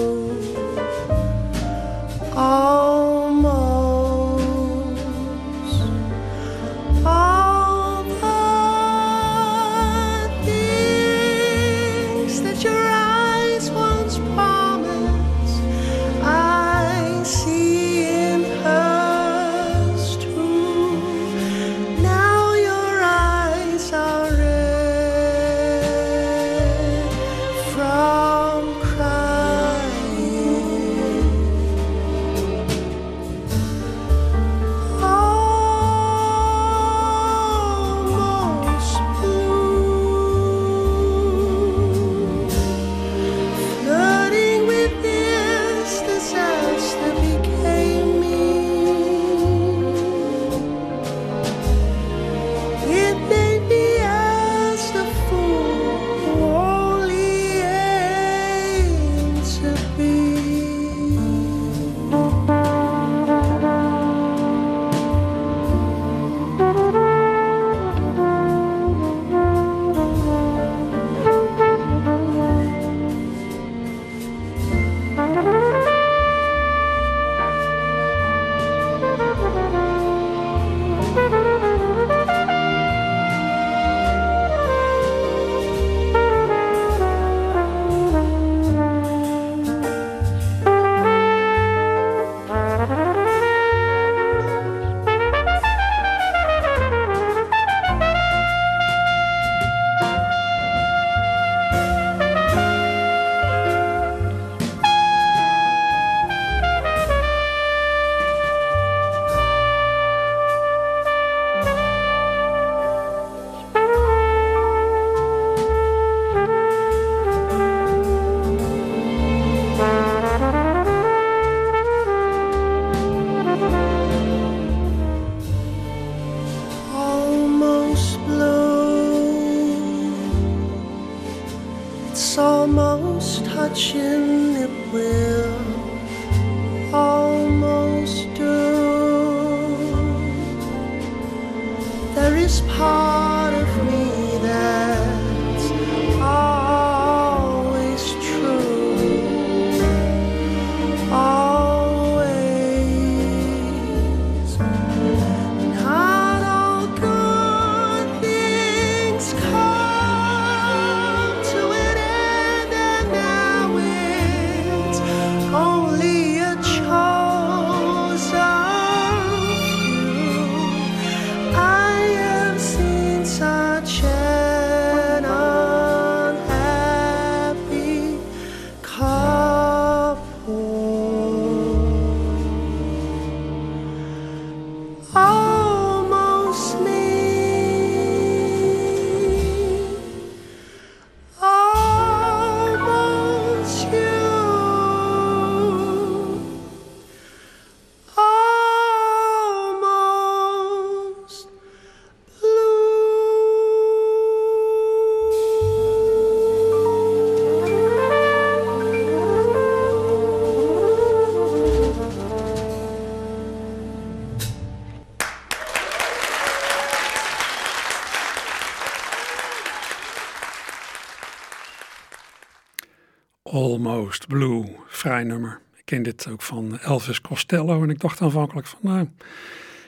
Almost Blue, vrij nummer. Ik ken dit ook van Elvis Costello en ik dacht aanvankelijk van nou,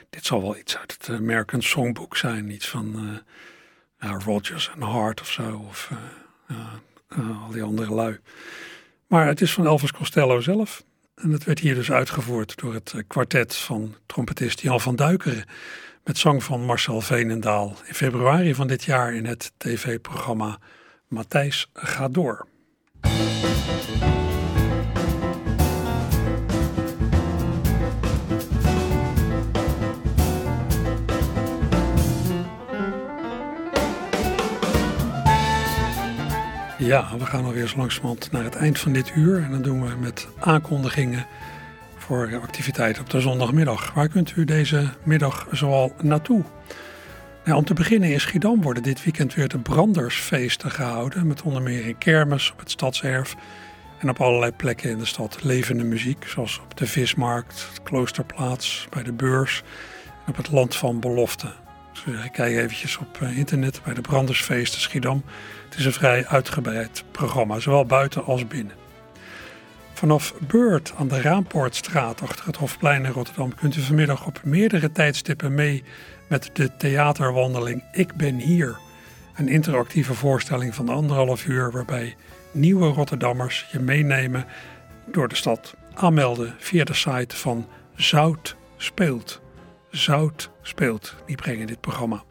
dit zal wel iets uit het American Songbook zijn. Iets van uh, Rogers en Hart of zo, of uh, al die andere lui. Maar het is van Elvis Costello zelf. En het werd hier dus uitgevoerd door het kwartet van trompetist Jan van Duikeren. Met zang van Marcel Veenendaal in februari van dit jaar in het tv-programma Matthijs gaat door. Ja, we gaan alweer zo langzamerhand naar het eind van dit uur. En dan doen we met aankondigingen voor activiteiten op de zondagmiddag. Waar kunt u deze middag zoal naartoe? Om te beginnen in Schiedam worden dit weekend weer de brandersfeesten gehouden. Met onder meer in kermis op het stadserf en op allerlei plekken in de stad levende muziek. Zoals op de Vismarkt, het Kloosterplaats, bij de beurs en op het Land van Belofte. Dus kijk eventjes op eh, internet bij de brandersfeesten Schiedam. Het is een vrij uitgebreid programma, zowel buiten als binnen. Vanaf Beurt aan de Raampoortstraat achter het Hofplein in Rotterdam kunt u vanmiddag op meerdere tijdstippen mee met de theaterwandeling Ik ben hier. Een interactieve voorstelling van anderhalf uur waarbij nieuwe Rotterdammers je meenemen door de stad. Aanmelden via de site van Zout Speelt. Zout Speelt, die brengen dit programma.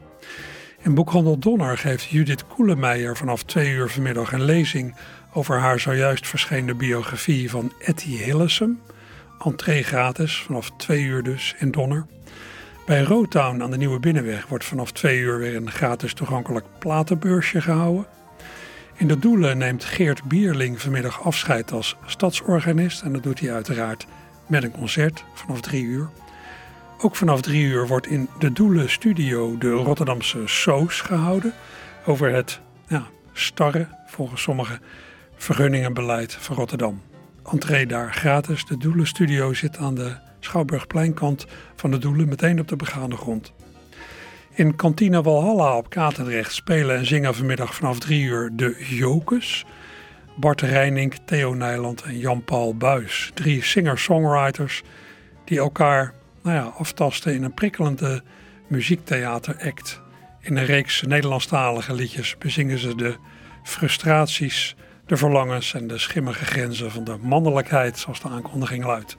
In Boekhandel Donner geeft Judith Koelemeijer vanaf twee uur vanmiddag een lezing over haar zojuist verschenen biografie van Etty Hillesum. Entree gratis, vanaf twee uur dus in Donner. Bij Rotown aan de Nieuwe Binnenweg wordt vanaf twee uur weer een gratis toegankelijk platenbeursje gehouden. In de Doelen neemt Geert Bierling vanmiddag afscheid als stadsorganist en dat doet hij uiteraard met een concert vanaf drie uur. Ook vanaf drie uur wordt in de Doelen Studio de Rotterdamse Soos gehouden over het ja, starre, volgens sommigen, vergunningenbeleid van Rotterdam. Entree daar gratis. De Doelen Studio zit aan de Schouwburgpleinkant van de Doelen, meteen op de begane grond. In kantine Walhalla op Katendrecht spelen en zingen vanmiddag vanaf drie uur de Jokers. Bart Reining, Theo Nijland en Jan-Paul Buis. Drie singer-songwriters die elkaar nou ja, aftasten in een prikkelende muziektheateract. In een reeks Nederlandstalige liedjes bezingen ze de frustraties, de verlangens en de schimmige grenzen van de mannelijkheid, zoals de aankondiging luidt.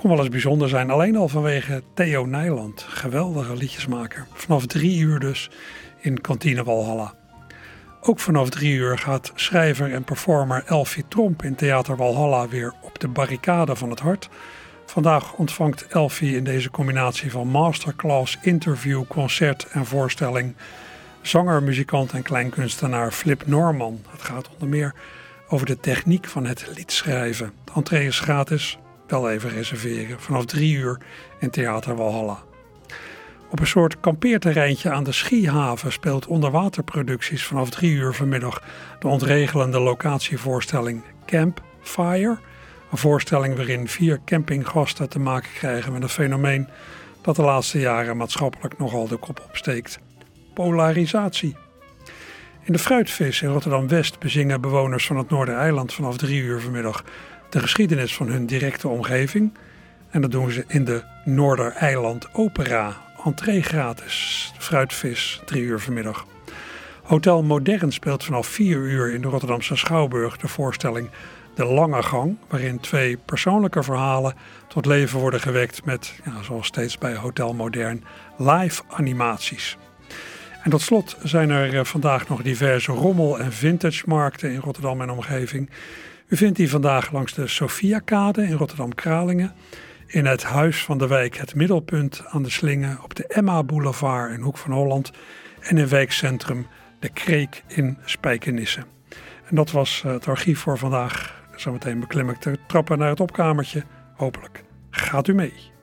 Kon wel eens bijzonder zijn, alleen al vanwege Theo Nijland, geweldige liedjesmaker. Vanaf drie uur dus in Kantine Walhalla. Ook vanaf drie uur gaat schrijver en performer Elfie Tromp in Theater Walhalla weer op de barricade van het hart Vandaag ontvangt Elfie in deze combinatie van masterclass, interview, concert en voorstelling zanger, muzikant en kleinkunstenaar Flip Norman. Het gaat onder meer over de techniek van het liedschrijven. De entree is gratis, wel even reserveren, vanaf drie uur in Theater Walhalla. Op een soort kampeerterreintje aan de Schiehaven speelt onderwaterproducties vanaf drie uur vanmiddag de ontregelende locatievoorstelling Campfire een voorstelling waarin vier campinggasten te maken krijgen met een fenomeen dat de laatste jaren maatschappelijk nogal de kop opsteekt: polarisatie. In de Fruitvis in Rotterdam-West bezingen bewoners van het Noordereiland vanaf drie uur vanmiddag de geschiedenis van hun directe omgeving. En dat doen ze in de Noordereiland Opera, entree gratis, Fruitvis, drie uur vanmiddag. Hotel Modern speelt vanaf vier uur in de Rotterdamse Schouwburg de voorstelling de lange gang, waarin twee persoonlijke verhalen tot leven worden gewekt met, ja, zoals steeds bij Hotel Modern, live animaties. En tot slot zijn er eh, vandaag nog diverse rommel- en vintage markten in Rotterdam en omgeving. U vindt die vandaag langs de Sophiakade in Rotterdam-Kralingen, in het Huis van de Wijk Het Middelpunt aan de Slingen, op de Emma Boulevard in Hoek van Holland en in wijkcentrum De Kreek in Spijkenisse. En dat was eh, het archief voor vandaag. Zometeen beklim ik de trappen naar het opkamertje. Hopelijk gaat u mee.